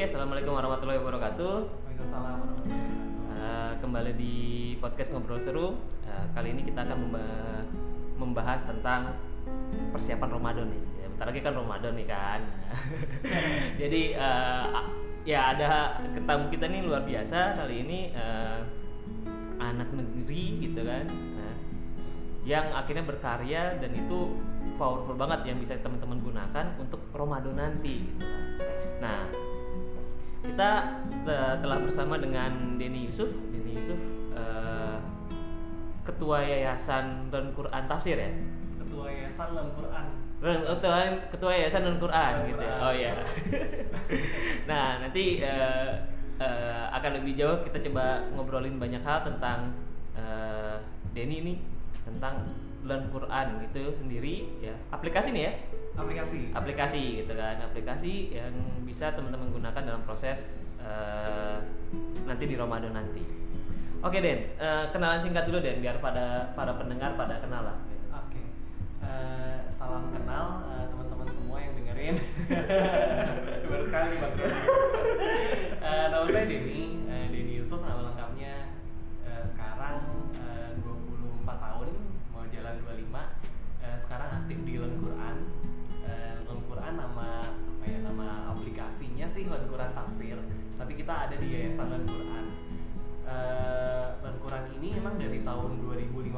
Oke, assalamualaikum warahmatullahi wabarakatuh. Waalaikumsalam warahmatullahi wabarakatuh. Eh, kembali di podcast ngobrol seru. Eh, kali ini kita akan memba- membahas tentang persiapan Ramadan nih. Ya, bentar lagi kan Ramadan nih kan. Jadi a- ya ada ketamu kita nih luar biasa kali ini eh, anak negeri gitu kan. Nah, yang akhirnya berkarya dan itu powerful banget yang bisa teman-teman gunakan untuk Ramadan nanti gitu kan. Nah, kita te- telah bersama dengan Denny Yusuf. Denny Yusuf eh, ketua Yayasan dan Quran Tafsir ya. Ketua Yayasan Lan Quran. Dan ketua, ketua Yayasan dan Quran gitu. ya. Quran. Oh iya. nah, nanti eh, eh, akan lebih jauh kita coba ngobrolin banyak hal tentang eh, Denny nih tentang Learn Quran itu sendiri ya. Aplikasi nih ya Aplikasi. aplikasi gitu kan aplikasi yang bisa teman-teman gunakan dalam proses eh, nanti di Ramadan nanti oke Den eh, kenalan singkat dulu Den biar pada para pendengar pada kenal lah Oke. Eh, salam kenal eh, teman-teman semua yang dengerin. Baru sekali nih Bang. Eh, nama saya Denny tapi kita ada di Yayasan Len Quran. Len Quran ini emang dari tahun 2015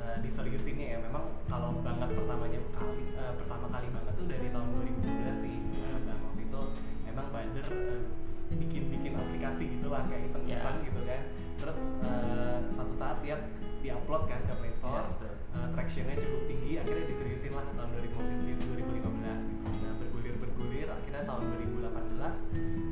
eh, diseriusinnya ya memang kalau banget pertamanya kali eh, pertama kali banget tuh dari tahun 2012 sih dan waktu itu emang bader eh, bikin-bikin aplikasi gitu lah kayak iseng-iseng Ya. gitu kan terus eh, satu saat dia diupload kan ke Play Store Ya, betul. eh, tractionnya cukup tinggi akhirnya diseriusin lah tahun 2015 2015 gitu nah bergulir bergulir akhirnya tahun 2018 eh,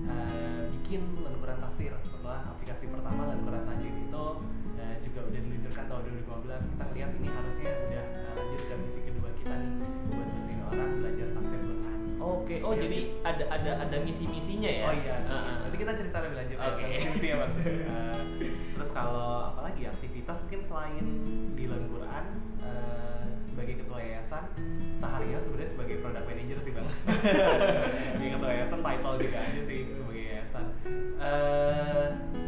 bikin lemburan tafsir setelah aplikasi pertama lemburan tajwid itu eh, juga udah diluncurkan tahun 2015 kita lihat ini harusnya udah eh, lanjut ke misi kedua kita nih buat bantuin orang belajar tafsir Quran oke oh Jadi- jadi ada ada ada misi-misinya ya Oh iya, Heeh. nanti kita cerita lebih lanjut ya, Oke. tentang misi ya bang. Eh, terus kalau apalagi aktivitas mungkin selain di Quran eh, sebagai ketua yayasan, seharinya sebenarnya sebagai product manager sih bang. Sebagai ketua yayasan title juga aja sih Eh,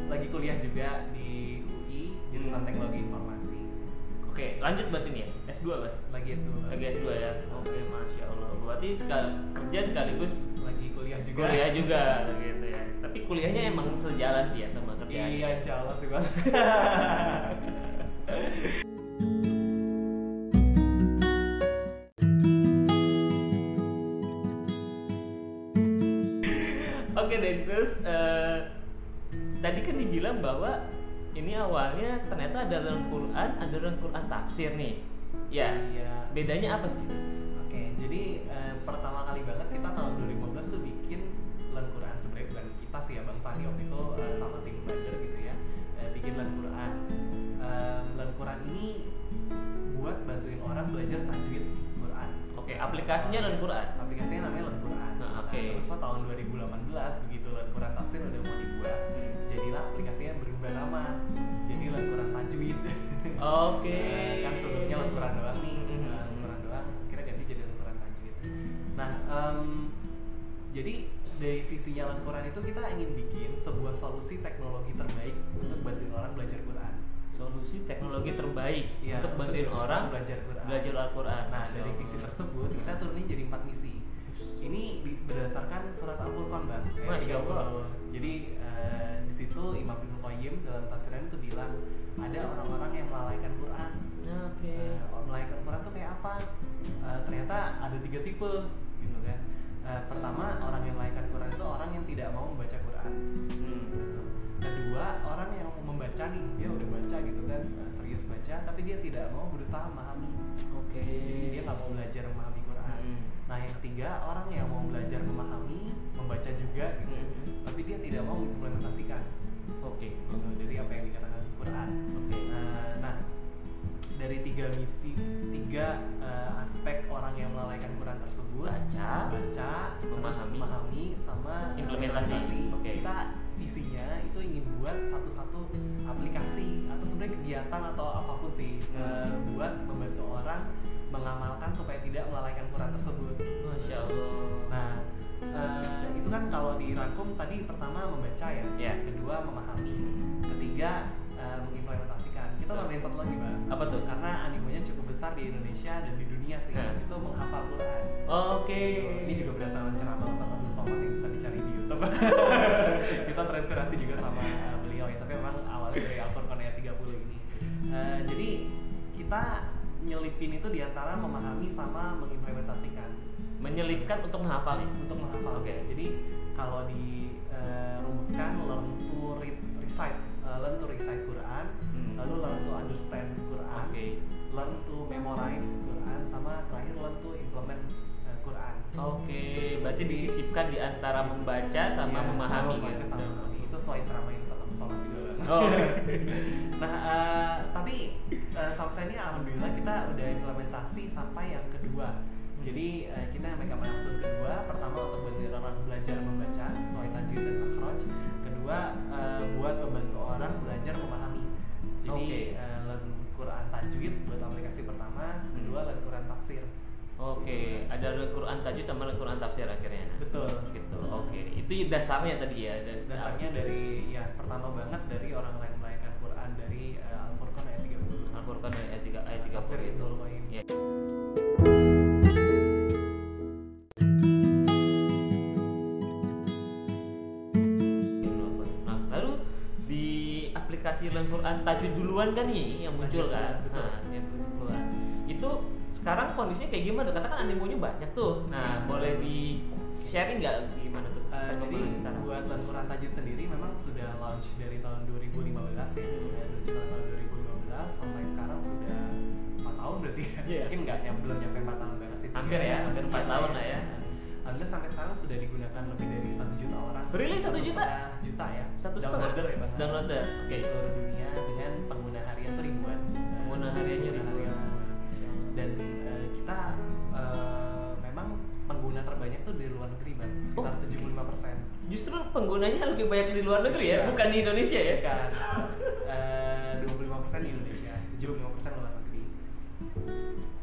lagi kuliah juga di UI jurusan Hmm. teknologi informasi. oke lanjut berarti nih ya S2 kan Lagi S2 Bang. lagi S2 ya oke masya Allah berarti sekal kerja sekaligus lagi kuliah juga. kuliah juga gitu ya tapi kuliahnya emang sejalan sih ya sama kerjaannya Iya, insya Allah sih bang. tadi kan dibilang bahwa ini awalnya ternyata ada dalam Quran, ada dalam Quran tafsir nih. Ya, Iya. bedanya apa sih? Oke, jadi eh, pertama kali banget kita tahun 2015 tuh bikin Learn Quran sebenarnya bukan kita sih ya Bang Sani waktu itu eh, sama tim Bader gitu ya eh, bikin Learn Quran. Eh, Learn Quran ini buat bantuin orang belajar tajwid Quran. Oke, aplikasinya dalam Quran. Aplikasinya namanya Learn Quran. Nah, oke. terus lah tahun 2018 begitu Learn Quran Tafsir udah mau dibuat, Hmm. jadilah aplikasinya berubah nama. Jadi Learn Quran Tajwid. Oke. Eh, kan sebelumnya Al-Quran doang nih eh, Al-Quran doang kira ganti jadi Al-Quran tajwid nah em, jadi dari visinya Al-Quran itu kita ingin bikin sebuah solusi teknologi terbaik untuk bantuin orang belajar Quran Solusi teknologi terbaik Iya, untuk bantuin untuk orang belajar Quran. Belajar Al-Quran. nah dari visi tersebut kita turunin jadi empat misi ini berdasarkan surat Al-Furqan bang Kayak Masya 30. Allah. jadi eh, di situ Imam Ibnu Qayyim dalam tafsirannya itu bilang ada orang-orang yang melalaikan Quran Oke. Eh, melalaikan Quran tuh kayak apa? Eh, ternyata ada tiga tipe gitu kan. Eh, pertama orang yang melalaikan Quran itu orang yang tidak mau membaca Quran. Hmm. Kedua orang yang membaca nih dia udah baca gitu kan serius baca tapi dia tidak mau berusaha memahami. Oke. Jadi dia nggak mau belajar memahami Quran. Hmm. Nah yang ketiga orang yang mau belajar memahami membaca juga gitu Hmm. tapi dia tidak mau mengimplementasikan Oke. gitu, dari apa yang dikatakan di Quran. Oke. Nah, nah, dari tiga misi, tiga eh, aspek orang yang melalaikan Quran tersebut, Baca, baca, memahami, memahami, sama implementasi. Oke. Kita visinya itu ingin buat satu-satu aplikasi atau sebenarnya kegiatan atau apa pun sih Hmm. eh, buat membantu orang mengamalkan supaya tidak melalaikan Quran tersebut. Masya Allah. Nah, eh, itu kan kalau dirangkum tadi pertama membaca ya, Iya. kedua memahami, ketiga eh, mengimplementasikan. Kita tambahin satu lagi bang. Apa tuh? Karena animonya cukup besar di Indonesia dan di dunia sih. Hmm. Itu menghafal Quran. Oke. Ini juga berdasarkan ceramah Ustaz Abdul Somad yang bisa dicari di YouTube. terinspirasi juga sama uh, beliau ya, tapi memang awalnya dari Al-Furqan ayat 30 ini. Uh, jadi kita nyelipin itu di antara memahami sama mengimplementasikan Menyelipkan untuk menghafal ya. untuk menghafal. Oke. Jadi kalau dirumuskan learn to read, recite, uh, learn to recite Quran, Hmm. lalu learn to understand Quran, Oke. learn to memorize Quran, sama terakhir learn to implement uh, Quran. Oke, berarti disisipkan di antara membaca sama Iya, memahami sama membaca gitu. sama memahami. Itu sesuai ceramah yang Ustaz Abdul Somad juga. Oh. nah, eh, tapi eh, sampai ini alhamdulillah kita udah implementasi sampai yang kedua. Jadi eh, kita yang megang milestone kedua, pertama untuk bantu orang belajar membaca sesuai tajwid dan makhraj. Kedua eh, buat membantu orang belajar memahami. Jadi Oke. eh, learn Quran tajwid buat aplikasi pertama, kedua learn Quran tafsir. Oke, ada Al-Quran tajwid sama Al-Quran tafsir akhirnya. Betul. Gitu. Oke, itu dasarnya tadi ya. Dan Dasarnya dari ya pertama banget dari orang lain melayakan Quran dari eh, Al-Furqan ayat 30. Al-Quran ayat 3 ayat 30 Tafsir itu. Ya. Nah, lalu di aplikasi Al-Quran tajwid duluan kan nih yang muncul kan? Nah, yang duluan. Itu sekarang kondisinya kayak gimana? Katakan animonya banyak tuh. Nah, boleh di sharing nggak gimana tuh? Eh, jadi sekarang? buat Quran Tajwid sendiri memang sudah launch dari tahun 2015 ya, ya dari tahun 2015 sampai sekarang sudah 4 tahun berarti ya. Iya. Mungkin nggak nyam, belum nyampe 4 tahun banget sih. Hampir ya, hampir empat tahun lah ya. Alhamdulillah sampai sekarang sudah digunakan lebih dari satu juta orang. Really? Satu juta? juta ya. Satu setengah? Downloader ya bang. Downloader, oke. Di seluruh dunia dengan pengguna harian tuh ribuan. Pengguna hariannya ribuan. Dan eh, kita eh, memang pengguna terbanyak tuh di luar negeri bang. Sekitar Oh. 75 persen. Justru penggunanya lebih banyak di luar negeri ya, Iya. bukan di Indonesia ya? Bukan. Eh, 25 persen di Indonesia, 75 persen luar negeri.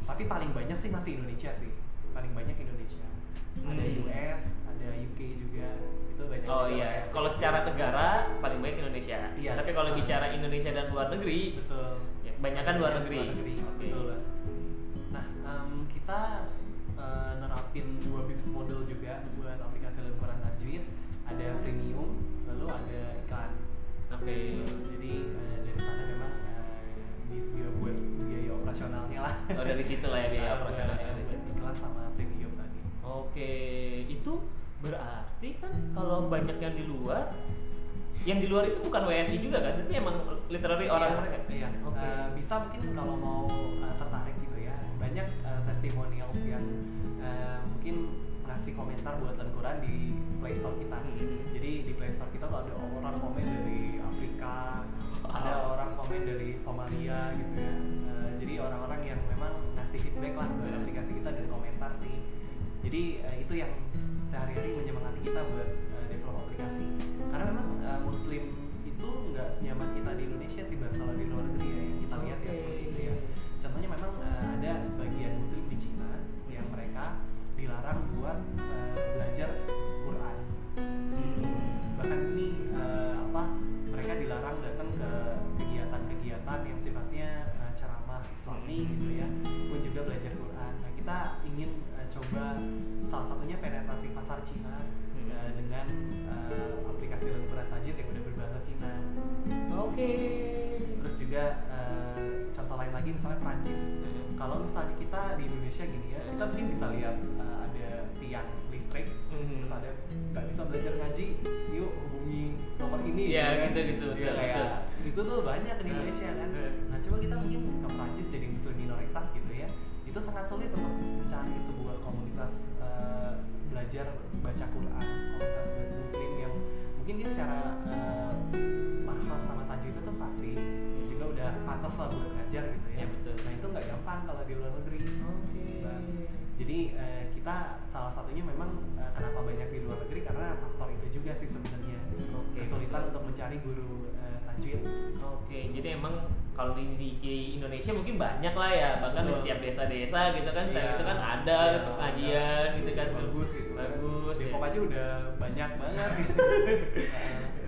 Tapi paling banyak sih masih Indonesia sih. Paling banyak Indonesia. Ada Hmm. US, ada UK juga. Itu banyak. Oh iya, kalau secara negara paling banyak Indonesia. Iya. Tapi kalau bicara Indonesia dan luar negeri, betul. ya, kebanyakan luar negeri. Luar negeri. Oke. Betul. Bang. Em, kita eh, nerapin dua bisnis model juga buat aplikasi Al-Quran Tajwid. Ada freemium, lalu ada iklan. Oke. Gitu. Jadi eh, dari sana memang dia buat biaya operasionalnya lah. Oh dari situ lah ya biaya Eh, operasionalnya. buat iklan sama premium tadi. Oke, itu berarti kan kalau banyak yang di luar, yang di luar itu bukan WNI juga kan, tapi emang literally orang Iya, mereka. Iya. Oke. Eh, bisa mungkin kalau mau eh, tertarik gitu ya, banyak testimonials yang eh, mungkin ngasih komentar buat Al-Quran di Play Store kita. Hmm. Jadi di Play Store kita tuh ada orang komen dari Afrika, ada Wow. orang komen dari Somalia gitu ya. Eh, jadi orang-orang yang memang ngasih feedback lah buat Hmm. aplikasi kita dan komentar sih. Jadi eh, itu yang sehari-hari menyemangati kita buat eh, develop aplikasi. Karena memang eh, Muslim itu nggak senyaman kita di Indonesia sih, Bang. Kalau di luar negeri ya yang kita lihat ya Oke. seperti itu ya. Contohnya memang eh, ada sebagian Muslim di Cina yang mereka dilarang buat eh, belajar Quran Hmm. bahkan ini eh, apa mereka dilarang datang ke kegiatan-kegiatan yang sifatnya eh, ceramah Islami gitu ya pun juga belajar Quran nah kita ingin eh, coba salah satunya penetrasi pasar Cina Hmm. eh, dengan eh, aplikasi Al-Quran Tajwid yang udah berbahasa Cina Oke. terus juga lain lagi misalnya Prancis Hmm. kalau misalnya kita di Indonesia gini ya kita mungkin bisa lihat eh, ada tiang listrik Hmm. terus ada nggak bisa belajar ngaji yuk hubungi nomor ini Iya, kan. gitu-gitu, Iya, betul, kayak betul. itu tuh banyak di Hmm. Indonesia kan nah coba kita mungkin ke Prancis jadi muslim minoritas gitu ya itu sangat sulit untuk mencari sebuah komunitas eh, belajar baca Quran komunitas muslim yang mungkin dia secara eh, mahras sama tajwid itu fasih juga udah pantas lah buat ngajar gitu ya Iya, betul. nah itu nggak gampang kalau di luar negeri Oke. Bang. Jadi eh, kita salah satunya memang eh, kenapa banyak di luar negeri karena faktor itu juga sih sebenarnya Oke, kesulitan betul. untuk mencari guru eh, tajwid. Oke, jadi emang kalau di, di- di Indonesia mungkin banyak lah ya, bahkan di setiap desa-desa gitu kan, setiap Iya. itu kan ada Iya, gitu, pengajian gitu kan, bagus gitu bagus. Depok ya. aja udah banyak banget gitu.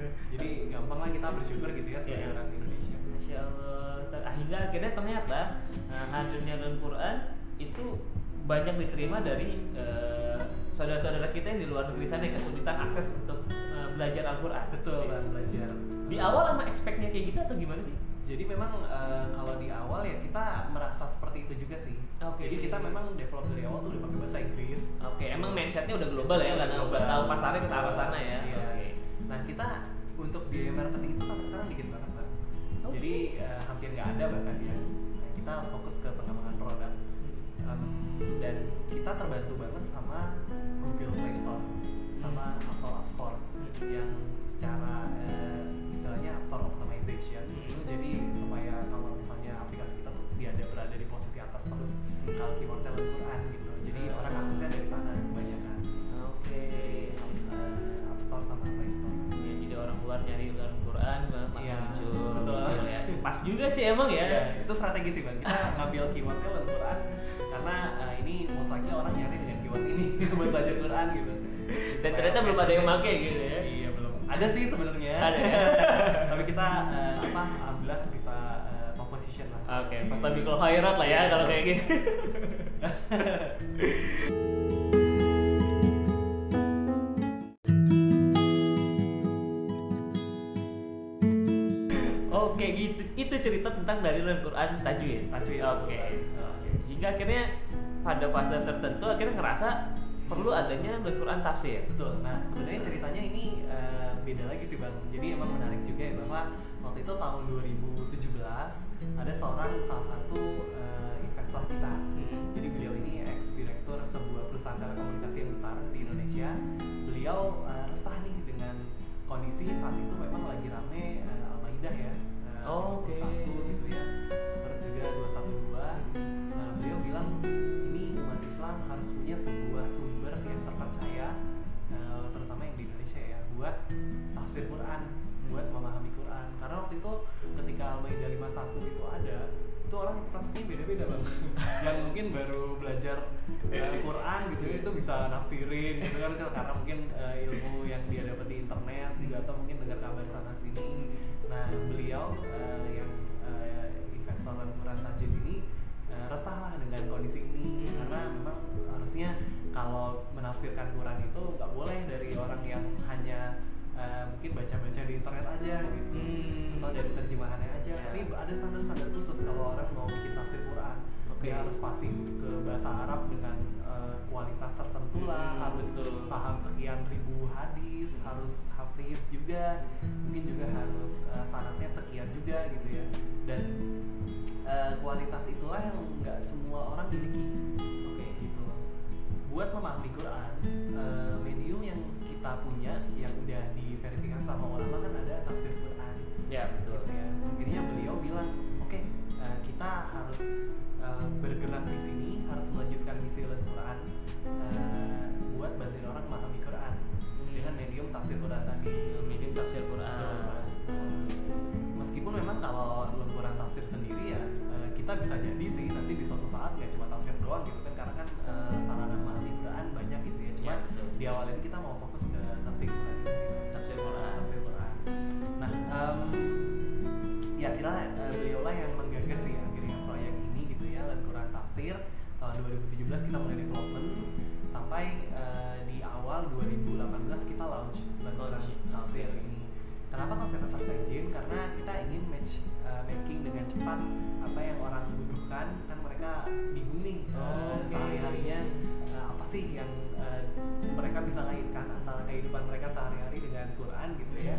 Nah, jadi gampang lah kita bersyukur gitu ya sebagai Iya. orang Indonesia. Masya Allah. Hingga akhirnya ternyata uh, hadirnya Al-Quran itu banyak diterima dari uh, saudara-saudara kita yang di luar negeri sana yang kesulitan akses untuk uh, belajar Al-Quran. Betul kan belajar. Di awal sama expect-nya kayak gitu atau gimana sih? Jadi memang eh, kalau di awal ya kita merasa seperti itu juga sih. Oke. Jadi kita memang develop dari awal tuh udah pakai bahasa Inggris. Oke, emang mindsetnya udah global ya karena Global. udah tahu pasarnya ke arah sana ya. Iya. Oke. Nah kita untuk biaya marketing itu sampai sekarang dikit banget bang. Oke. Jadi eh, hampir nggak ada bahkan ya. Kita fokus ke pengembangan produk. Em, dan kita terbantu banget sama Google Play Store sama Apple App Store yang secara eh, istilahnya App Store optimization Hmm. itu jadi supaya kalau misalnya aplikasi kita tuh dia ada berada di posisi atas terus kalau keywordnya Al-Quran gitu jadi Hmm. orang aksesnya dari sana kebanyakan Oke. Eh, App Store sama Play Store orang luar nyari Al-Quran langsung Iya, muncul, betul. muncul ya. Pas juga sih emang ya. Ya, itu strategi sih bang. Kita ngambil keywordnya Al-Quran karena eh, ini most likely orang nyari dengan keyword ini buat belajar Quran gitu. Dan ternyata belum ada yang pakai gitu ya. Iya belum. Ada sih sebenarnya. Ada ya? Tapi kita eh, apa? Alhamdulillah bisa eh, top position lah. Oke, pas tapi kalau khairat lah ya kalau kayak gitu. Oke, gitu. Itu cerita tentang dari Al-Quran tajwid. Tajwid Oke. Al-Quran. Oke. Hingga akhirnya pada fase tertentu akhirnya ngerasa perlu adanya Al-Quran tafsir. Betul. Nah, sebenarnya ceritanya ini eh, beda lagi sih Bang. Jadi emang menarik juga ya bahwa waktu itu tahun 2017 ada seorang salah satu eh, investor kita. Hmm. Jadi beliau ini ex direktur sebuah perusahaan telekomunikasi yang besar di Indonesia. Beliau eh, resah nih dengan kondisi saat itu memang lagi rame eh, Al-Maidah ya. Eh, Oh, oke. 21 gitu ya. Terus juga 212. Nah, beliau bilang ini umat Islam harus punya sebuah sumber yang terpercaya eh, terutama yang di Indonesia ya buat tafsir Quran, buat memahami Quran. Karena waktu itu ketika Al-Maidah 51 itu ada, itu orang interpretasinya beda-beda bang. yang mungkin baru belajar eh, Quran gitu ya, itu bisa nafsirin gitu kan karena mungkin eh, ilmu yang dia dapat di internet juga atau mungkin dengar kabar sana sini. Nah beliau eh, yang eh, investor Al-Quran Tajwid ini eh, resah lah dengan kondisi ini karena memang harusnya kalau menafsirkan Quran itu nggak boleh dari orang yang hanya eh, mungkin baca-baca di internet aja gitu Hmm. atau dari terjemahannya aja Ya. tapi ada standar-standar khusus kalau orang mau bikin tafsir Quran. Dia harus fasih ke bahasa Arab dengan eh, kualitas tertentu lah. Hmm, harus betul. paham sekian ribu hadis harus hafiz juga. Mungkin juga harus eh, sanatnya sekian juga gitu ya. Dan eh, kualitas itulah yang nggak semua orang miliki. Oke gitu. Buat memahami Quran eh, medium yang kita punya yang udah diverifikasi sama ulama kan ada tafsir Quran. Ya, betul. gitu ya. Akhirnya beliau bilang oke kita harus bergerak di sini harus melanjutkan misi Al-Quran eh, buat bantuin orang memahami Quran. Dengan medium tafsir Quran tadi. Medium tafsir Quran. meskipun memang kalau Al-Quran tafsir sendiri ya eh, kita bisa jadi sih nanti di suatu saat nggak cuma tafsir doang gitu kan karena kan eh, sarana memahami Quran banyak gitu ya. Cuma Ya, betul. di awal ini kita mau fokus ke tafsir Quran kita mulai development sampai eh, di awal 2018 kita launch Launch. tafsir ini Kenapa konsep search engine? Karena kita ingin match uh, making dengan cepat apa yang orang butuhkan. Kan mereka bingung nih uh, Oke. sehari-harinya uh, apa sih yang uh, mereka bisa ngaitkan antara kehidupan mereka sehari-hari dengan Quran gitu ya.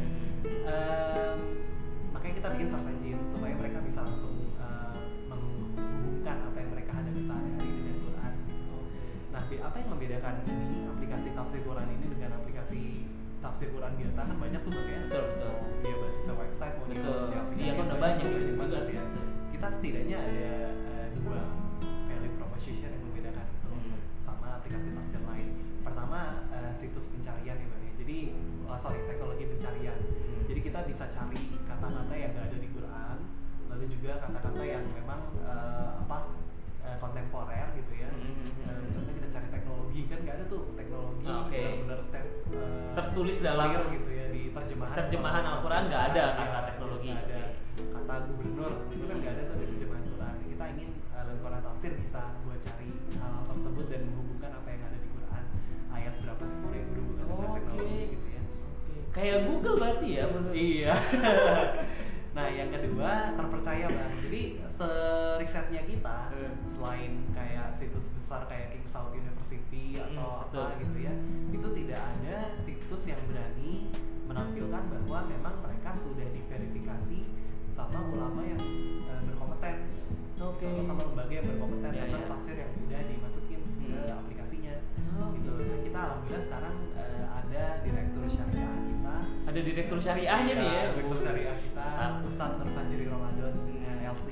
Um, makanya kita bikin search engine supaya mereka bisa langsung uh, menghubungkan apa yang mereka hadapi. Nah, be- apa yang membedakan ini aplikasi tafsir Quran ini dengan aplikasi tafsir Quran biasa kan banyak tuh bang ya. Betul, betul. Dia basis website mau dia Betul. basis di aplikasi. Iya, kan udah banyak, banyak banyak banget ya. Kita setidaknya ada eh, dua value proposition yang membedakan itu Hmm. sama aplikasi tafsir lain. Pertama eh, situs pencarian ya bang ya. Jadi oh, sorry teknologi pencarian. Hmm. Jadi kita bisa cari kata kata-kata yang nggak ada di Quran lalu juga kata-kata yang memang eh, apa kontemporer gitu ya Mhm. Eh, contoh kita cari teknologi kan nggak ada tuh teknologi Ah, oke. benar-benar eh, Tertulis dalam gitu ya di terjemahan terjemahan Al-Quran nggak ada kata teknologi. nggak ada. Kata gubernur itu kan nggak ada tuh di terjemahan Quran. Kita ingin uh, dalam Quran tafsir bisa buat cari hal tersebut dan menghubungkan apa yang ada di Quran. Ayat berapa sih yang berhubungan dengan Oke. teknologi gitu ya. Kayak Google berarti ya iya nah yang kedua terpercaya bang jadi serisetnya kita Hmm. selain kayak situs besar kayak King Saud University Hmm, atau betul. apa gitu ya itu tidak ada situs yang berani menampilkan bahwa memang mereka sudah diverifikasi sama ulama yang eh, berkompeten Oke. atau sama lembaga yang berkompeten Ya, tentang tafsir yang udah dimasukin ke Hmm. aplikasinya Oh, gitu nah kita alhamdulillah sekarang eh, Ada direktur syariahnya nih ya. direktur syariah kita. Ustadz Nur Fajri Ramadan eh, LC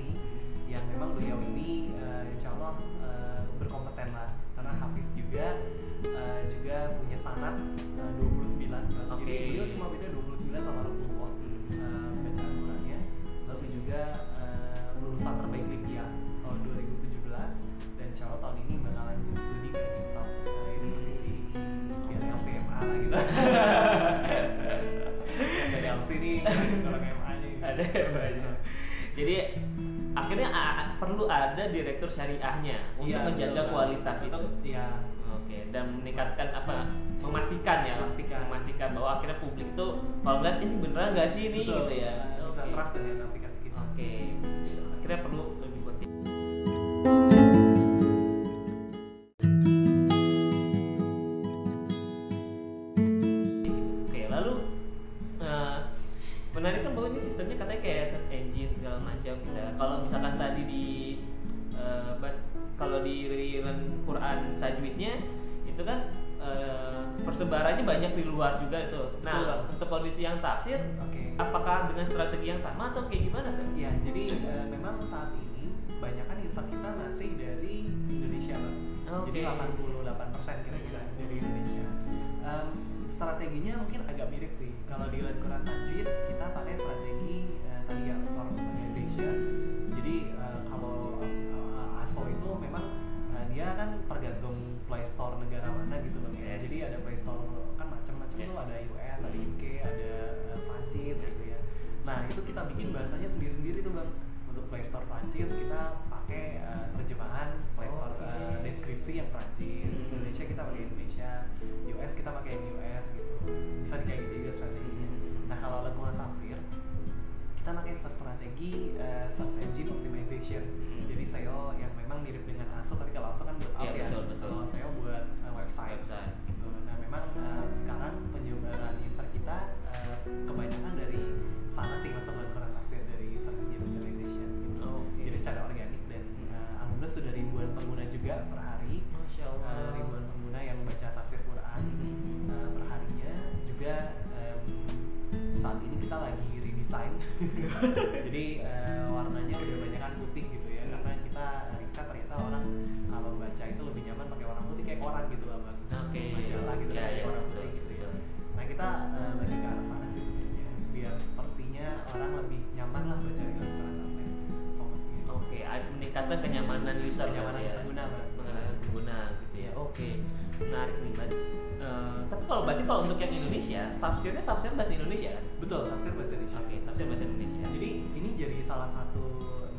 yang memang beliau ini eh, insya Allah eh, berkompeten lah karena Hafiz juga eh, juga punya sanat eh, 29 kan. jadi beliau cuma beda 29 sama Rasulullah eh, bacaan Qurannya lalu juga eh, lulusan terbaik Libya tahun 2017 dan insya Allah tahun ini bakal lanjut studi ke King Saud eh, University biar LCMA lah gitu nih orang MA nya. Ada MA-nya. Jadi akhirnya perlu ada direktur syariahnya untuk Iya, menjaga betul, kualitas itu. Iya. Oke, dan meningkatkan apa? Memastikan ya, Memastikan. memastikan bahwa akhirnya publik itu kalau lihat ini beneran nggak sih ini Betul. gitu ya. Bisa trust dengan aplikasi kita. Oke, akhirnya perlu lebih buat menarik kan bahwa ini sistemnya katanya kayak search engine segala macam gitu. ya. Kalau misalkan tadi di bat- kalau di Rilan Quran tajwidnya itu kan eh, persebarannya banyak di luar juga itu. Betul, Nah, Bang. untuk kondisi yang tafsir Oke. apakah dengan strategi yang sama atau kayak gimana kan? Ya, jadi eh, memang saat ini kebanyakan user kita masih dari Indonesia, Bang. Jadi Oke. 88% kira-kira dari Indonesia. Em, strateginya mungkin agak mirip sih. Kalau di Land Quran Tajwid kita pakai strategi eh, tadi ya store optimization. Jadi eh, kalau eh, ASO itu memang eh, dia kan tergantung Play Store negara mana gitu bang ya. Yes. Jadi ada Play Store kan macam-macam Yeah. tuh ada US, ada Hmm. UK, ada eh, Prancis gitu ya. Nah itu kita bikin bahasanya sendiri-sendiri tuh bang. Untuk Play Store Prancis kita pakai eh, terjemahan Play Store Oke. eh, deskripsi yang Prancis. Hmm. Indonesia kita pakai Indonesia, US kita pakai yang US gitu. Bisa kayak gitu juga strateginya. Nah kalau lingkungan tafsir kita pakai strategi eh, search engine optimization. Hmm. Jadi SEO yang memang mirip dengan ASO tapi kalau ASO kan buat out ya. betul, betul. Kalau SEO buat eh, website. Website. Gitu. Nah memang eh, sekarang penyebaran user kita eh, kebanyakan dari sana sih masuk ke Quran tafsir dari search engine optimization. Gitu. Oke. Jadi secara organik sudah ribuan pengguna juga per hari. Masya Allah. ribuan pengguna yang baca tafsir Quran Mhm. eh, perharinya juga em, saat ini kita lagi redesign jadi eh, warnanya udah banyak kan putih gitu ya karena kita riset ternyata orang kalau baca itu lebih nyaman pakai warna putih kayak koran gitu lah bang Oke. majalah gitu Ya, kan, ya, warna putih gitu ya nah kita eh, lagi ke arah sana sih sebenarnya biar sepertinya orang lebih nyaman lah baca di Oke, ada meningkatkan kenyamanan user Kenyamanan berarti ya. pengguna. Mengenai pengguna gitu ya. Oke. Menarik nih, Mbak. Eh, tapi kalau berarti kalau untuk yang Indonesia, tafsirnya tafsir bahasa Indonesia kan? betul tafsir bahasa Indonesia Oke, tafsir bahasa Indonesia. Jadi ini jadi salah satu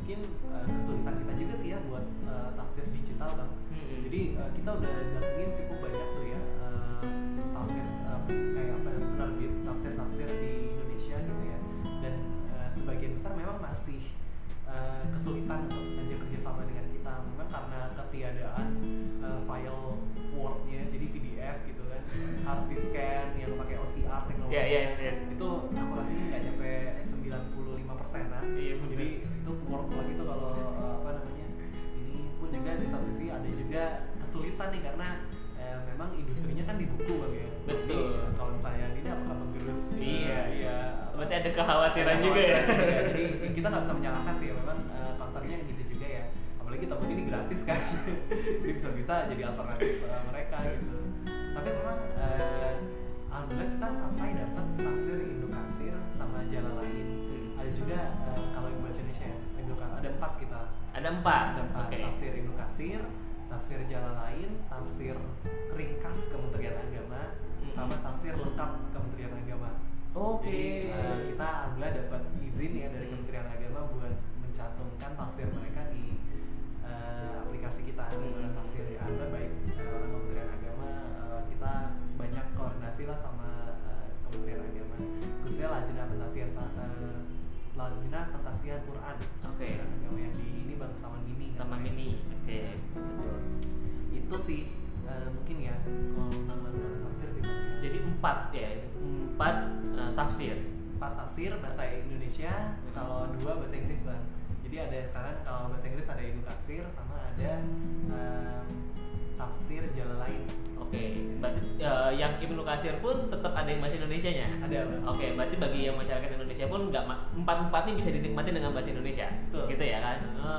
mungkin uh, kesulitan kita juga sih ya buat uh, tafsir digital bang. Mm-mm. Jadi uh, kita udah datengin cukup banyak tuh ya uh, tafsir uh, kayak apa ya, penerbit tafsir tafsir di Indonesia gitu ya. Dan uh, sebagian besar memang masih uh, kesulitan untuk ngajak kerjasama dengan kita. Memang karena ketiadaan uh, file Word-nya jadi PDF gitu kan harus di scan yang pakai OCR teknologi Ya, yes, yes. itu akurasinya nggak nyampe 95 persenan Iya, bener. jadi itu work lagi tuh kalau eh, apa namanya ini pun juga di satu sisi ada juga kesulitan nih karena memang industrinya kan di buku bang ya? Betul. Jadi, kalau misalnya ini apakah menggerus Iya. eh, iya. Berarti ada kekhawatiran juga ya. juga. jadi kita nggak bisa menyalahkan sih ya. Memang concernnya gitu juga ya. Apalagi takut ini gratis kan? Jadi bisa-bisa jadi alternatif eh, mereka gitu. Tapi memang eh, alhamdulillah kita sampai dapat tafsir Indokasir sama jalan lain. Ada juga eh, kalau yang bahasa Indonesia ya ada empat kita. Ada empat. ada empat tafsir Ibnu Katsir tafsir jalan lain tafsir ringkas Kementerian Agama Mhm. sama tafsir lengkap Kementerian Agama Oke. jadi eh, kita alhamdulillah dapat izin ya dari Hmm. Kementerian Agama buat mencantumkan tafsir mereka di eh, aplikasi kita di mana Hmm. tafsir Anda baik eh, orang Kementerian Agama eh, kita banyak koordinasi lah sama eh, Kementerian Agama khususnya lajnah pentasian eh, lajnah pentasian Quran Oke. Kementerian Agama yang di ini bang Taman Mini Taman namanya. mini. Oke. Betul. itu sih eh, mungkin ya kalau tentang lembaran tafsir sih Bang, ya. Jadi empat ya, empat eh, tafsir. empat tafsir bahasa Indonesia Hmm. kalau dua bahasa Inggris bang jadi ada sekarang kalau bahasa Inggris ada Ibnu Katsir sama ada em, tafsir jalan lain Oke. Berarti eh, yang Ibnu Katsir pun tetap ada yang bahasa Indonesianya. ada Oke, berarti bagi yang masyarakat Indonesia pun nggak ma- empat-empat ini bisa dinikmati dengan bahasa Indonesia, Betul. gitu ya kan?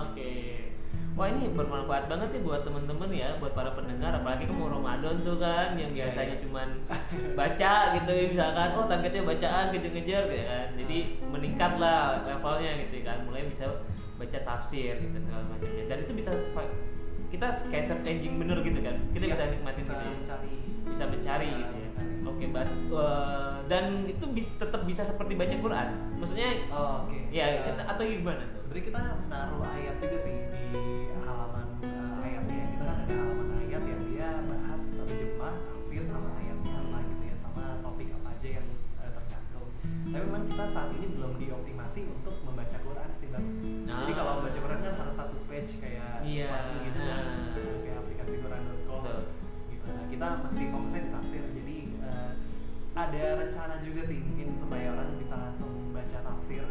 Oke. Wah ini bermanfaat banget nih buat temen-temen ya, buat para pendengar, apalagi kamu Ramadan tuh kan, yang biasanya cuman baca gitu, misalkan, oh targetnya bacaan kejar-kejar gitu kan, jadi meningkat lah levelnya gitu kan, mulai bisa baca tafsir gitu segala macamnya, dan itu bisa kita kayak search engine bener gitu kan, kita Iya, bisa nikmatin bisa gitu ya? mencari bisa mencari Bisa gitu ya. Oke, bat, eh, dan itu bis, tetap bisa seperti baca Quran. Maksudnya oh oke. ya Eh, kita- atau gimana? Sebenarnya kita naruh ayat juga sih di halaman eh, ayatnya. Kita kan ada halaman tapi memang kita saat ini belum dioptimasi untuk membaca Quran sih bang jadi Ah. kalau membaca Quran kan harus satu page kayak Iya, sesuatu gitu kan nah. kayak aplikasi Quran.com gitu nah kita masih fokusnya di tafsir jadi eh, ada rencana juga sih mungkin supaya orang bisa langsung baca tafsir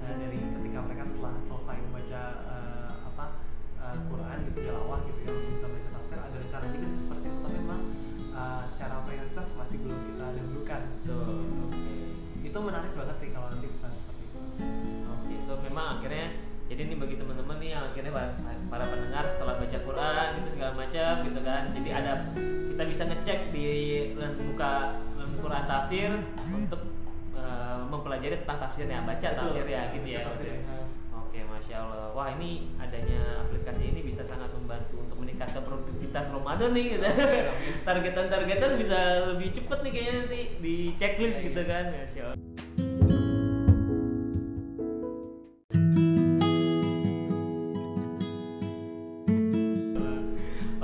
eh, dari ketika mereka setelah selesai membaca eh, apa eh, Quran gitu tilawah gitu ya langsung bisa baca tafsir ada rencana juga sih seperti itu tapi memang eh, secara prioritas masih belum kita dahulukan Tuh. Oke. Itu menarik banget sih kalau nanti bisa seperti itu Oke, so memang akhirnya jadi ini bagi teman-teman nih yang akhirnya para, para pendengar setelah baca Quran gitu segala macam gitu kan. Jadi ada kita bisa ngecek di buka Quran tafsir untuk eh, mempelajari tentang tafsirnya, baca Betul. tafsir ya gitu ya. Tafsir. Oke, masya Allah. Wah ini adanya aplikasi ini bisa sangat membantu untuk meningkatkan produktivitas Ramadan nih gitu. Targetan-targetan bisa lebih cepet nih kayaknya nanti di checklist Iya, gitu iya. kan, masya Allah.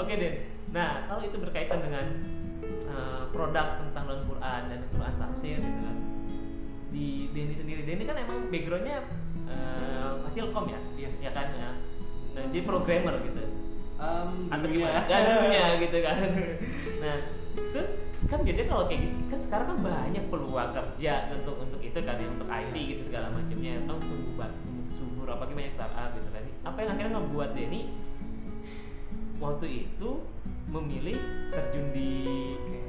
Oke Den. Nah kalau itu berkaitan dengan uh, produk tentang Al-Quran dan Al-Quran tafsir gitu kan. Di Denny sendiri, Denny kan emang backgroundnya uh, Fasilkom ya, Iya. ya kan ya. Nah, dia programmer gitu. Em, Atau gimana? Ya dulunya gitu kan. Nah terus kan biasanya kalau kayak gitu kan sekarang kan banyak peluang kerja untuk untuk itu kan ya untuk IT gitu segala macamnya kan tumbuh subur apalagi banyak startup gitu kan apa yang akhirnya ngebuat Denny waktu itu memilih terjun di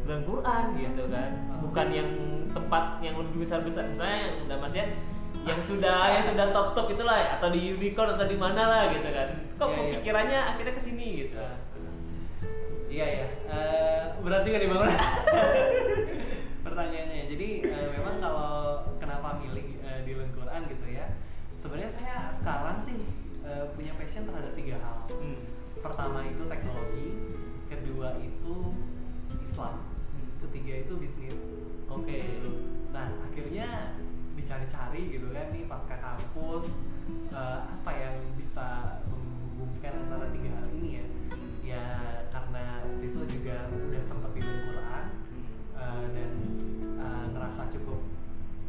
dalam Quran gitu kan Oh. bukan yang tempat yang lebih besar besar misalnya yang dalam artian yang sudah yang sudah top top itulah atau di unicorn atau di mana lah gitu kan kok Iya, iya. kepikirannya akhirnya ke sini gitu Iya ya, Eh, berat juga nih bangun pertanyaannya. Jadi eh, memang kalau kenapa milih eh, di Quran gitu ya? Sebenarnya saya sekarang sih eh, punya passion terhadap tiga hal. Hmm. Pertama itu teknologi, kedua itu Islam, Hmm. ketiga itu bisnis. Nah dicari-cari gitu kan nih pasca kampus eh, apa yang bisa menghubungkan antara tiga hal ini ya? Ya karena waktu itu juga udah sempet di Quran eh, dan eh, ngerasa cukup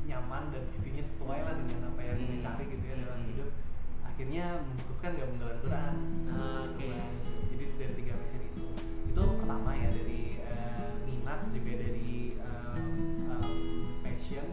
nyaman dan visinya sesuai lah dengan apa yang Hmm. dicari gitu ya dalam Hmm. hidup. Akhirnya memutuskan gak menggelar Quran. Oke. Nah, Jadi dari tiga passion itu. Itu pertama ya dari eh, minat juga dari eh, em, passion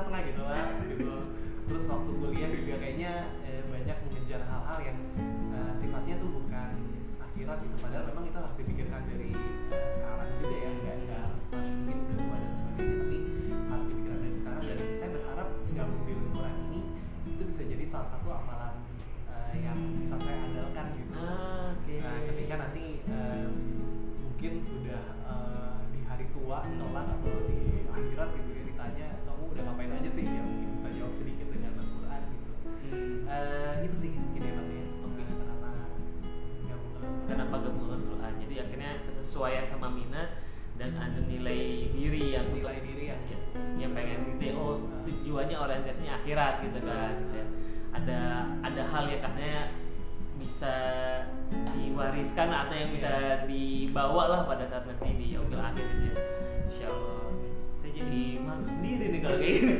setengah-setengah gitu lah gitu. Terus waktu kuliah juga kayaknya eh, banyak mengejar hal-hal yang eh, sifatnya tuh bukan akhirat gitu. Padahal memang itu harus dipikirkan dari eh, sekarang juga ya nggak nggak harus pas mungkin udah tua dan sebagainya tapi harus dipikirkan dari sekarang. Dan saya berharap gabung di lingkungan ini itu bisa jadi salah satu amalan eh, yang bisa saya andalkan gitu. Ah, oke. Nah, ketika nanti em, mungkin sudah eh, di hari tua kelak atau di akhirat gitu ya ditanya udah ngapain aja sih ya mungkin bisa jawab sedikit dengan Al-Quran gitu. Hmm. Eh, itu sih mungkin ya Bang ya. Oke. Eh, Kenapa gabung ke Al-Quran? kenapa gabungan Quran jadi akhirnya kesesuaian sama minat dan ada nilai diri yang nilai diri yang ya, yang pengen gitu ya oh tujuannya orientasinya akhirat gitu kan ya. ada ada hal yang kasarnya bisa diwariskan atau yang bisa dibawa lah pada saat nanti di yaumil akhir jadi malu sendiri nih kalau kayak gini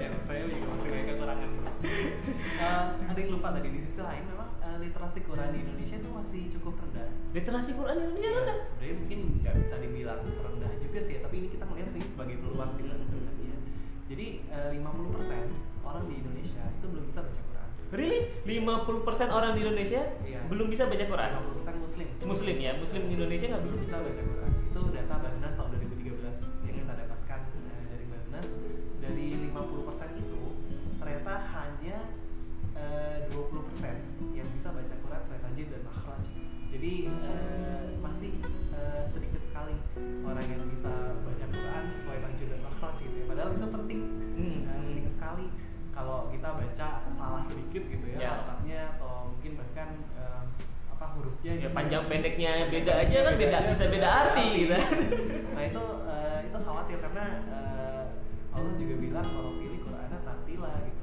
ya, saya juga masih banyak kekurangan. Eh, ada yang lupa tadi di sisi lain memang eh, literasi Quran di Indonesia itu masih cukup rendah. literasi Quran Indonesia Ya, rendah sebenarnya mungkin nggak bisa dibilang rendah juga sih ya, tapi ini kita melihat sih sebagai peluang sih Bang, sebenarnya. Jadi eh, 50% orang di Indonesia itu belum bisa baca Quran. Really? 50% orang di Indonesia Iya. belum bisa baca Quran? 50% Muslim. Muslim ya, Muslim di Indonesia nggak bisa. bisa baca Quran. Itu data Basnas tahun dari Basnas. Dari 50% itu ternyata hanya eh, 20% yang bisa baca Quran sesuai tajwid dan makhraj. Jadi eh, masih eh, sedikit sekali orang yang bisa baca Quran sesuai tajwid dan makhraj gitu ya. Padahal itu penting, Hmm. Eh, penting sekali. Kalau kita baca salah sedikit gitu ya, Ya. harokatnya atau mungkin bahkan eh, apa hurufnya Ya gitu. panjang pendeknya beda aja kan beda aja, bisa beda arti gitu. nah itu eh, itu khawatir karena eh, Allah juga bilang kalau pilih Qurannya tartila gitu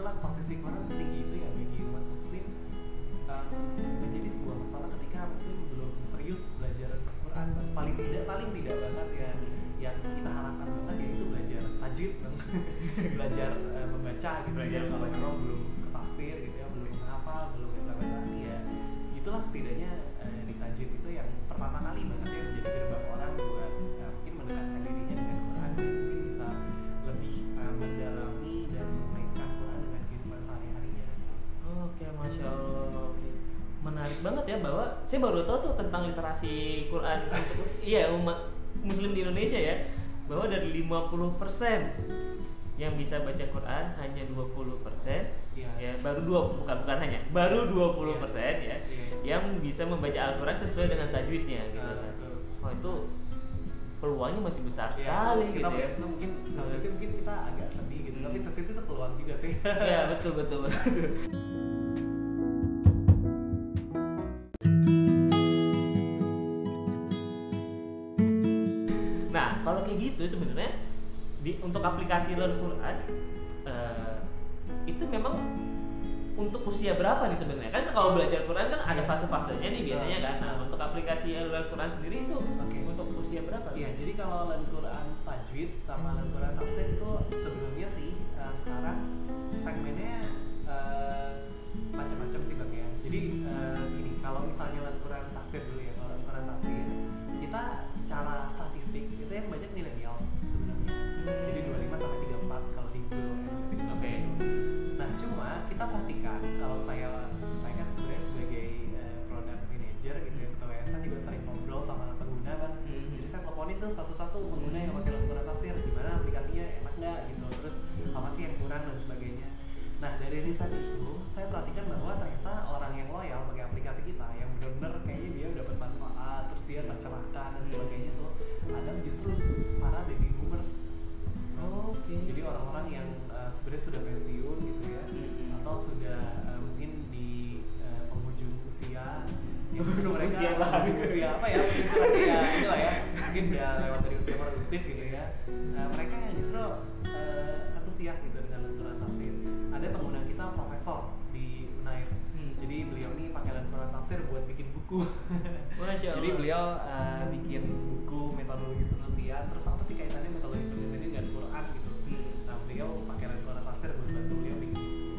itulah posisi Quran setinggi itu ya bagi umat muslim. Um, menjadi sebuah masalah ketika muslim belum serius belajar Quran paling tidak paling tidak banget ya yang kita harapkan banget yaitu belajar tajwid belajar eh, membaca gitu Belajar kalau memang belum ke tafsir gitu ya belum hafal belum implementasi ya. Itulah setidaknya eh, di tajwid itu yang pertama kali banget ya menjadi gerbang orang buat masya Allah. Oke, menarik banget ya bahwa saya baru tahu tuh tentang literasi Quran untuk iya umat Muslim di Indonesia ya bahwa dari 50% yang bisa baca Quran hanya 20% Iya. ya baru dua bukan bukan hanya baru 20% ya Iya. yang bisa membaca Al-Quran sesuai dengan tajwidnya gitu Ah, kan. betul. Wah itu peluangnya masih besar Ya, sekali kita gitu ya. itu mungkin satu sisi mungkin kita agak sedih gitu tapi satu sisi itu peluang juga sih ya betul betul betul. kalau kayak gitu sebenarnya di untuk aplikasi Learn Quran eh, itu memang untuk usia berapa nih sebenarnya kan kalau belajar Quran kan ada fase-fasenya nih biasanya kan. Nah untuk aplikasi Learn Quran sendiri itu Oke. untuk usia berapa? Iya, jadi kalau Al Quran tajwid sama Al Quran tafsir itu sebenarnya sih eh, sekarang segmennya eh, macam-macam sih bang ya. Jadi eh, gini, kalau misalnya Al Quran tafsir dulu ya, kalau Al Quran tafsir kita secara dari riset itu saya perhatikan bahwa ternyata orang yang loyal pakai aplikasi kita, yang benar-benar kayaknya dia dapat manfaat, terus dia tercelaka dan sebagainya tuh adalah justru para baby boomers Oh, Oke. jadi orang-orang yang uh, sebenarnya sudah pensiun gitu ya Mm-mm. atau sudah uh, mungkin di uh, penghujung usia ya mereka Usia lah. usia apa ya ya inilah ya mungkin udah lewat dari usia produktif gitu ya Nah, mereka Tafsir buat bikin buku Masya jadi Allah. beliau uh, bikin buku metodologi penelitian terus apa sih kaitannya metodologi penelitian dengan Quran gitu Hmm. nah beliau pakai Al-Quran tafsir buat bantu beliau bikin buku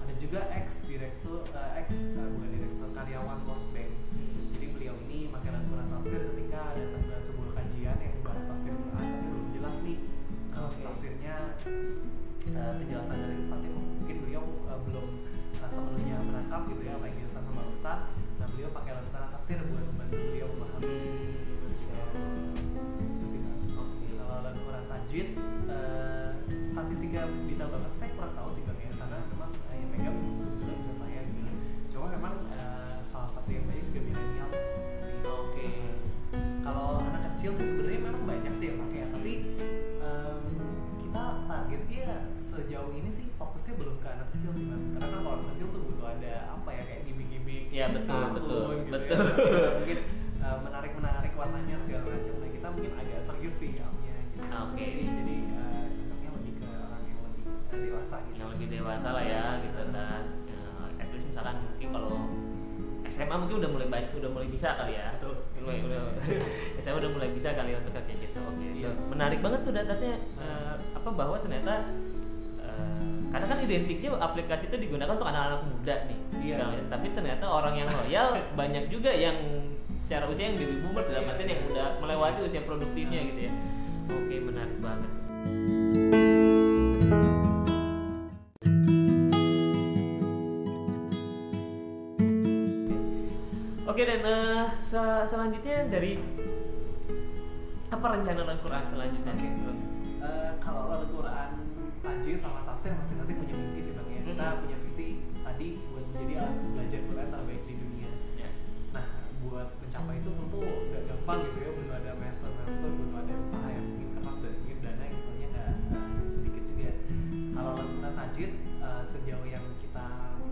ada juga ex direktur uh, ex uh, bukan direktur karyawan World Bank Hmm. jadi beliau ini pakai Al-Quran tafsir ketika ke sebuah kajian yang membahas tafsir Quran tapi belum jelas nih uh, Oke. tafsirnya uh, penjelasan dari Ustadznya mungkin beliau uh, belum uh, sepenuhnya menangkap gitu ya apa yang dijelaskan sama Ustadz beliau pakai Al-Quran tafsir buat membantu beliau memahami kalau Al-Quran tajwid uh, statistika detail banget saya kurang tahu sih bang ya karena memang uh, yang megang kebetulan bukan saya gitu cuma memang uh, salah satu yang banyak juga milenial sih. Oke. kalau anak kecil sih sebenarnya memang banyak sih yang pakai ya tapi em, kita targetnya sejauh ini sih fokusnya belum ke anak kecil sih karena kan kalau anak kecil tuh butuh ada apa ya kayak gimmick-gimmick Ya, betul, betul, gitu betul. ya. mungkin menarik menarik warnanya segala macam nah kita mungkin agak serius sih apnya gitu Oke. jadi, jadi eh, cocoknya lebih ke orang yang lebih eh, dewasa gitu yang lebih dewasa lah ya gitu kan ya, at least misalkan mungkin kalau SMA mungkin udah mulai baik udah mulai bisa kali ya Betul. mulai udah SMA udah mulai bisa kali ya untuk kayak gitu oke Iya. menarik banget tuh datanya eh, apa bahwa ternyata karena kan identiknya aplikasi itu digunakan untuk anak-anak muda nih Iya. segala macam. tapi ternyata orang yang loyal banyak juga yang secara usia yang baby boomer dalam Iya, artian yang iya. udah melewati usia produktifnya gitu ya oke menarik banget Oke dan eh, se- selanjutnya dari apa rencana Al-Quran selanjutnya? Oke. Eh, kalau Al-Quran tajwid sama tafsir masing-masing punya mimpi sih bang ya. Kita Mhm. punya visi tadi buat menjadi alat belajar Quran terbaik di dunia. Ya. Nah, buat mencapai itu tentu nggak gampang gitu ya. Butuh ada master-master, butuh ada usaha yang mungkin keras dan mungkin dana yang tentunya nggak sedikit juga. Kalau Al-Quran tajwid eh, sejauh yang kita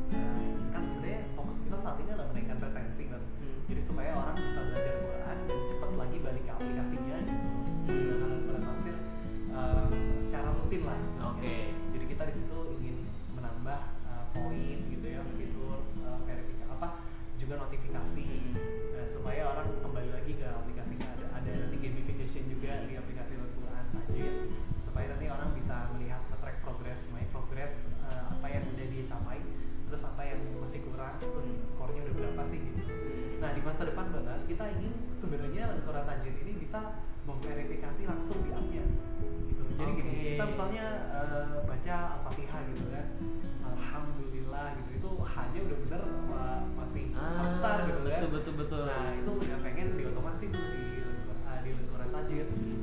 eh, kan sebenarnya fokus kita saat ini adalah menaikkan retensi bang. Hmm. Jadi supaya orang bisa belajar terus skornya udah berapa sih gitu. Nah di masa depan banget kita ingin sebenarnya Al-Quran Tajwid ini bisa memverifikasi langsung di app-nya gitu. Jadi gini, Oke. kita misalnya eh, baca Al-Fatihah gitu kan. Alhamdulillah gitu. Itu hanya udah bener apa masih Ah, besar gitu kan. betul, betul, betul. Nah, itu udah pengen diotomasi tuh di ah, di.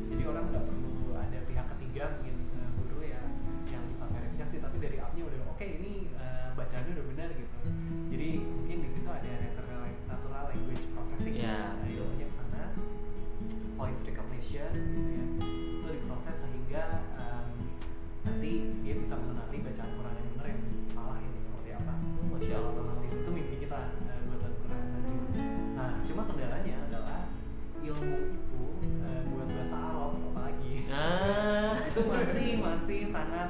Jadi orang nggak perlu ada pihak ketiga mungkin verifikasi tapi dari app-nya udah oke ini eh, bacaannya udah benar gitu. Jadi mungkin di situ ada natural, natural language processing Ya, betul. ilmunya ke sana voice recognition gitu ya itu diproses sehingga em, nanti dia bisa mengenali bacaan Quran yang benar yang salah yang seperti apa secara Allah. otomatis itu mimpi kita eh, buat Al-Quran najib nah cuma kendalanya adalah ilmu itu eh, buat bahasa Arab apalagi Ah. itu masih masih sangat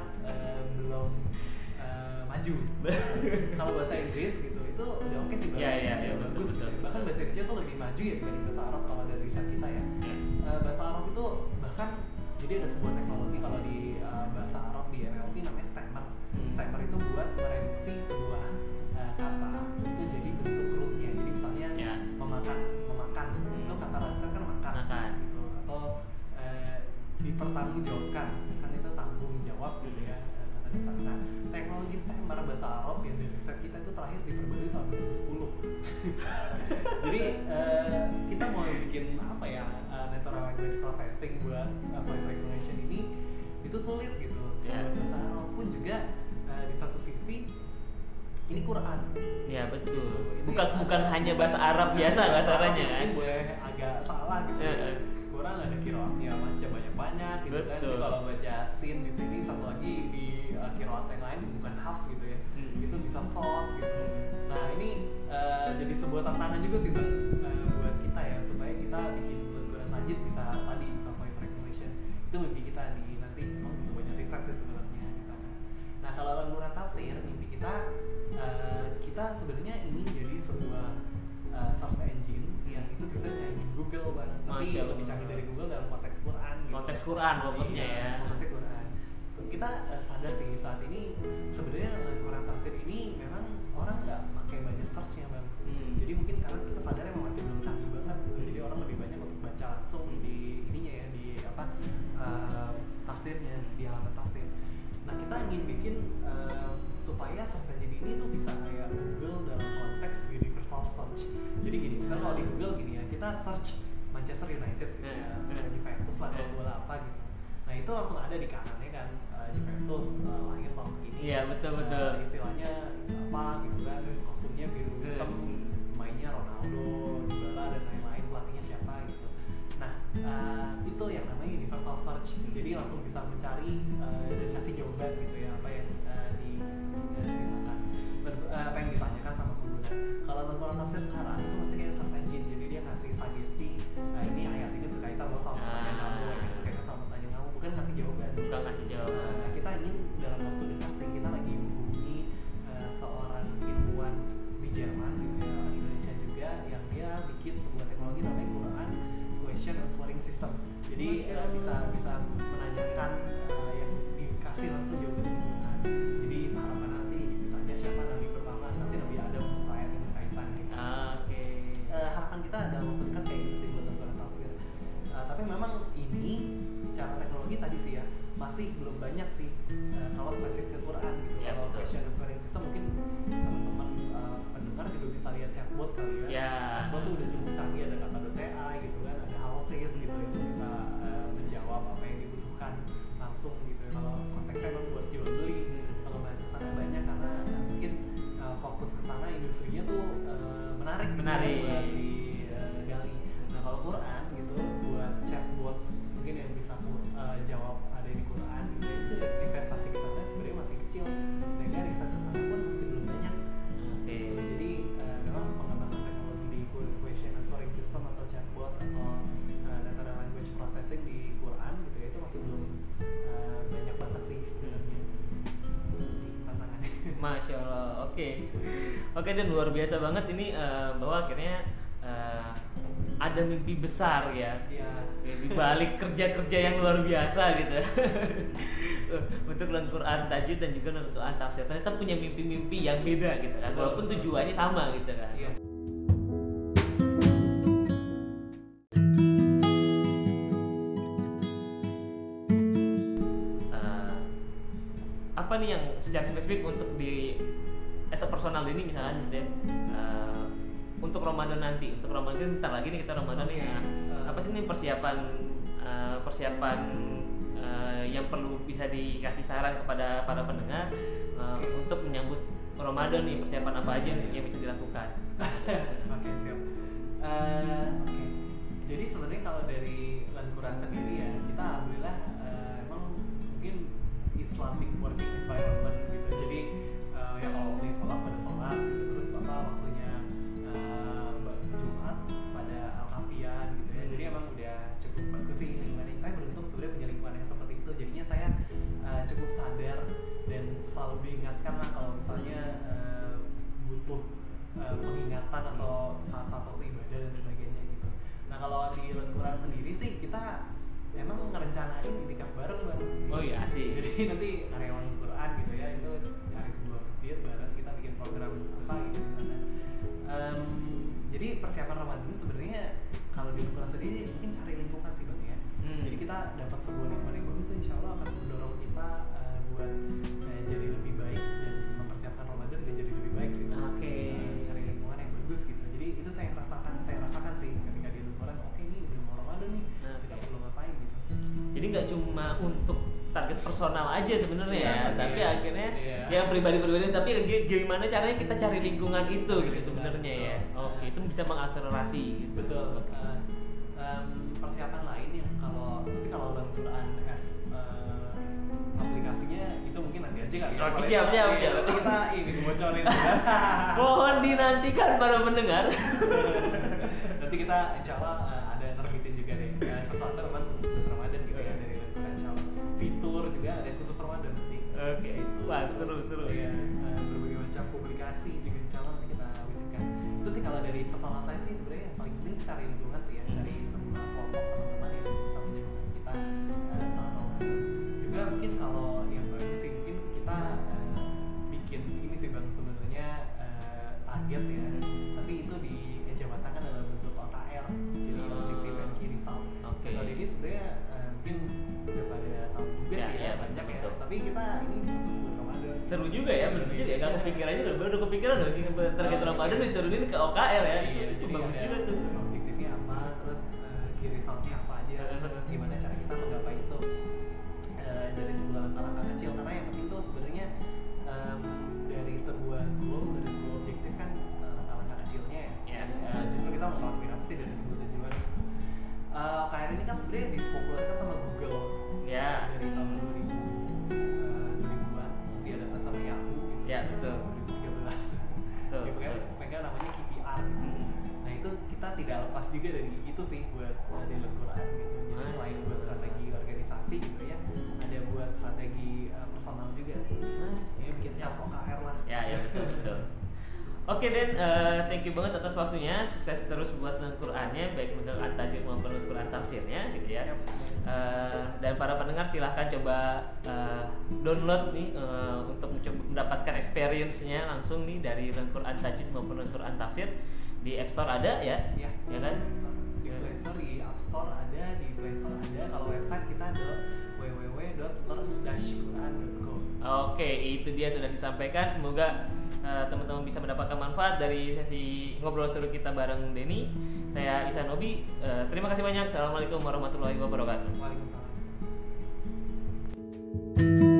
kalau bahasa Inggris gitu itu udah oke sih Bang. Iya, iya, iya, betul, bagus betul. bahkan bahasa Indonesia tuh lebih maju ya dibanding bahasa Arab kalau dari riset kita ya Ya. Eh, bahasa Arab itu bahkan jadi ada sebuah teknologi kalau di eh, bahasa Arab di NLP namanya stammer Hmm. stammer itu buat mereduksi sebuah eh, kata itu jadi bentuk rootnya jadi misalnya Ya. memakan memakan Hmm. itu kata dasar kan makan Makan. gitu atau eh, dipertanggungjawabkan nah teknologi stammer bahasa Arab yang dari riset kita itu terakhir diperbarui tahun 2010 jadi eh, kita mau bikin apa ya eh, natural language processing buat eh, voice recognition ini itu sulit gitu. Ya. buat bahasa Arab pun juga eh, di satu sisi ini Quran. Ya betul. Itu bukan yang bukan ada- hanya bahasa Arab biasa Bahasa kasarnya Arab kan? boleh agak salah gitu. Eh. Quran ada kiroatnya macam banyak banyak gitu kan. Betul. Jadi kalau baca sin di sini satu lagi kiroat yang lain bukan hafs gitu ya Hmm. itu bisa short gitu nah ini uh, jadi sebuah tantangan juga sih bang uh, buat kita ya supaya kita bikin Quran tajwid bisa tadi bisa voice recognition itu mimpi kita di nanti memang butuh banyak riset sih sebenarnya di sana nah kalau Quran tafsir mimpi kita uh, kita sebenarnya ingin jadi sebuah uh, search engine yang itu bisa nyari Google bang tapi Masya lebih canggih dari Google dalam konteks Quran gitu. Konteks Quran fokusnya Iya, ya. fokusnya Quran kita uh, sadar sih saat ini sebenarnya dengan Quran tafsir ini memang orang nggak pakai banyak searchnya bang Hmm. jadi mungkin karena kita sadar emang masih belum canggih banget gitu jadi orang lebih banyak untuk baca langsung di ininya ya di apa uh, tafsirnya di halaman tafsir nah kita ingin bikin uh, supaya search engine ini tuh bisa kayak Google dalam konteks universal search jadi gini misalnya kalau di Google gini ya kita search Manchester United gitu ya Hmm. Juventus lah kalau Hmm. bola apa gitu nah itu langsung ada di kanannya kan uh, Juventus uh, lahir tahun segini Iya, betul, Uh, betul. istilahnya apa gitu kan kostumnya biru hitam mainnya Ronaldo, Dybala dan lain-lain pelatihnya siapa gitu. Nah uh, itu yang namanya universal search. Jadi langsung bisa mencari uh, dan kasih jawaban gitu ya apa yang uh, diceritakan, Ber- uh, apa yang ditanyakan sama pengguna. Kalau Al-Quran tafsir sekarang langsung gitu. Kalau konteksnya memang buat jual beli kalau bahasa sana banyak karena eh, mungkin eh, fokus ke sana industrinya tuh eh, menarik gitu Menarik. buat banget ini eh, bahwa akhirnya eh, ada mimpi besar ya. Ya. di balik kerja-kerja yang luar biasa gitu. Untuk Al-Quran tajwid dan juga Al-Quran tafsir. Ternyata punya mimpi-mimpi yang beda gitu kan. Walaupun tujuannya sama gitu kan. Eh, apa nih yang secara spesifik untuk di as a personal ini misalnya gitu ya eh, untuk Ramadan nanti untuk Ramadan ntar lagi nih kita Ramadan nih Oke. nah, Eh. apa sih nih persiapan eh, persiapan eh, yang perlu bisa dikasih saran kepada para pendengar Oke. untuk menyambut Ramadan nih persiapan apa aja nih yang bisa dilakukan Oke siap. Eh, Oke. Jadi sebenarnya kalau dari Lan Quran sendiri ya kita alhamdulillah eh, emang mungkin Islamic working environment sholat gitu terus apa waktunya eh, Jumat pada al kafian gitu ya. Jadi emang udah cukup bagus sih lingkungannya. Saya beruntung sebenarnya punya lingkungan yang seperti itu. Jadinya saya eh, cukup sadar dan selalu diingatkan lah kalau misalnya eh, butuh uh, pengingatan atau saat-saat waktu ibadah dan sebagainya gitu. Nah kalau di Lenkuran sendiri sih kita emang ngerencanain itikaf bareng bang. Oh iya, asik. Jadi nanti karyawan Quran gitu ya itu cari sebuah masjid bareng program apa gitu di sana. Em, jadi persiapan Ramadan ini sebenarnya kalau di Lenkuran sendiri mungkin cari lingkungan sih bang ya. Hmm. Jadi kita dapat sebuah lingkungan yang bagus tuh insya Allah akan mendorong kita eh, buat eh, jadi lebih baik dan mempersiapkan Ramadan juga jadi lebih baik sih. Bang. Oke. Eh, cari lingkungan yang bagus gitu. Jadi itu saya rasakan, saya rasakan sih ketika di lingkungan. Oke ini udah mau Ramadan nih, kita Oke. perlu ngapain gitu. jadi nggak cuma untuk target personal aja sebenarnya Iya, ya tapi- tapi akhirnya iya. yang pribadi-pribadi tapi gimana caranya kita cari lingkungan itu gitu sebenarnya ya oke itu bisa mengakselerasi gitu betul. Eh, em, persiapan lain yang kalau tapi kalau dalam Quran as eh, aplikasinya itu mungkin nanti aja kali ya. Oke, Soalnya siap, siap, iya, siap. nanti kita ini bocorin mohon dinantikan para pendengar nanti kita insya Allah Oke. Itu, Wah, terus, seru, seru. ya, eh, berbagai macam publikasi juga insya Allah nanti kita wujudkan itu sih kalau dari personal saya sih sebenarnya yang paling penting cari lingkungan sih ya Hmm. cari sebuah kelompok teman-teman yang bisa menyemangati kita saat Ramadan juga mungkin kalau ya gak kepikiran juga baru kepikiran loh target Ramadan diturunin ke OKR ya. Iya, itu bagus ada juga tuh itu sih buat uh, di Quran gitu. Jadi selain buat strategi organisasi gitu ya, ada buat strategi uh, personal juga. Ya bikin self OKR lah. Ya, ya betul betul. Oke Den, eh, thank you banget atas waktunya. Sukses terus buat Qurannya, baik untuk At-Tajwid maupun Quran tafsirnya, gitu ya. Eh, dan para pendengar silahkan coba eh, download nih eh, untuk mencoba mendapatkan experience-nya langsung nih dari Quran Tajwid maupun Quran tafsir di App Store ada ya, Ya, ya kan? Store di App Store ada di Play Store ada. Kalau website kita ada www.learn-quran.com oke itu dia sudah disampaikan. Semoga uh, teman-teman bisa mendapatkan manfaat dari sesi ngobrol seru kita bareng Denny. Saya Isan Obi uh, terima kasih banyak. Assalamualaikum warahmatullahi wabarakatuh. Waalaikumsalam.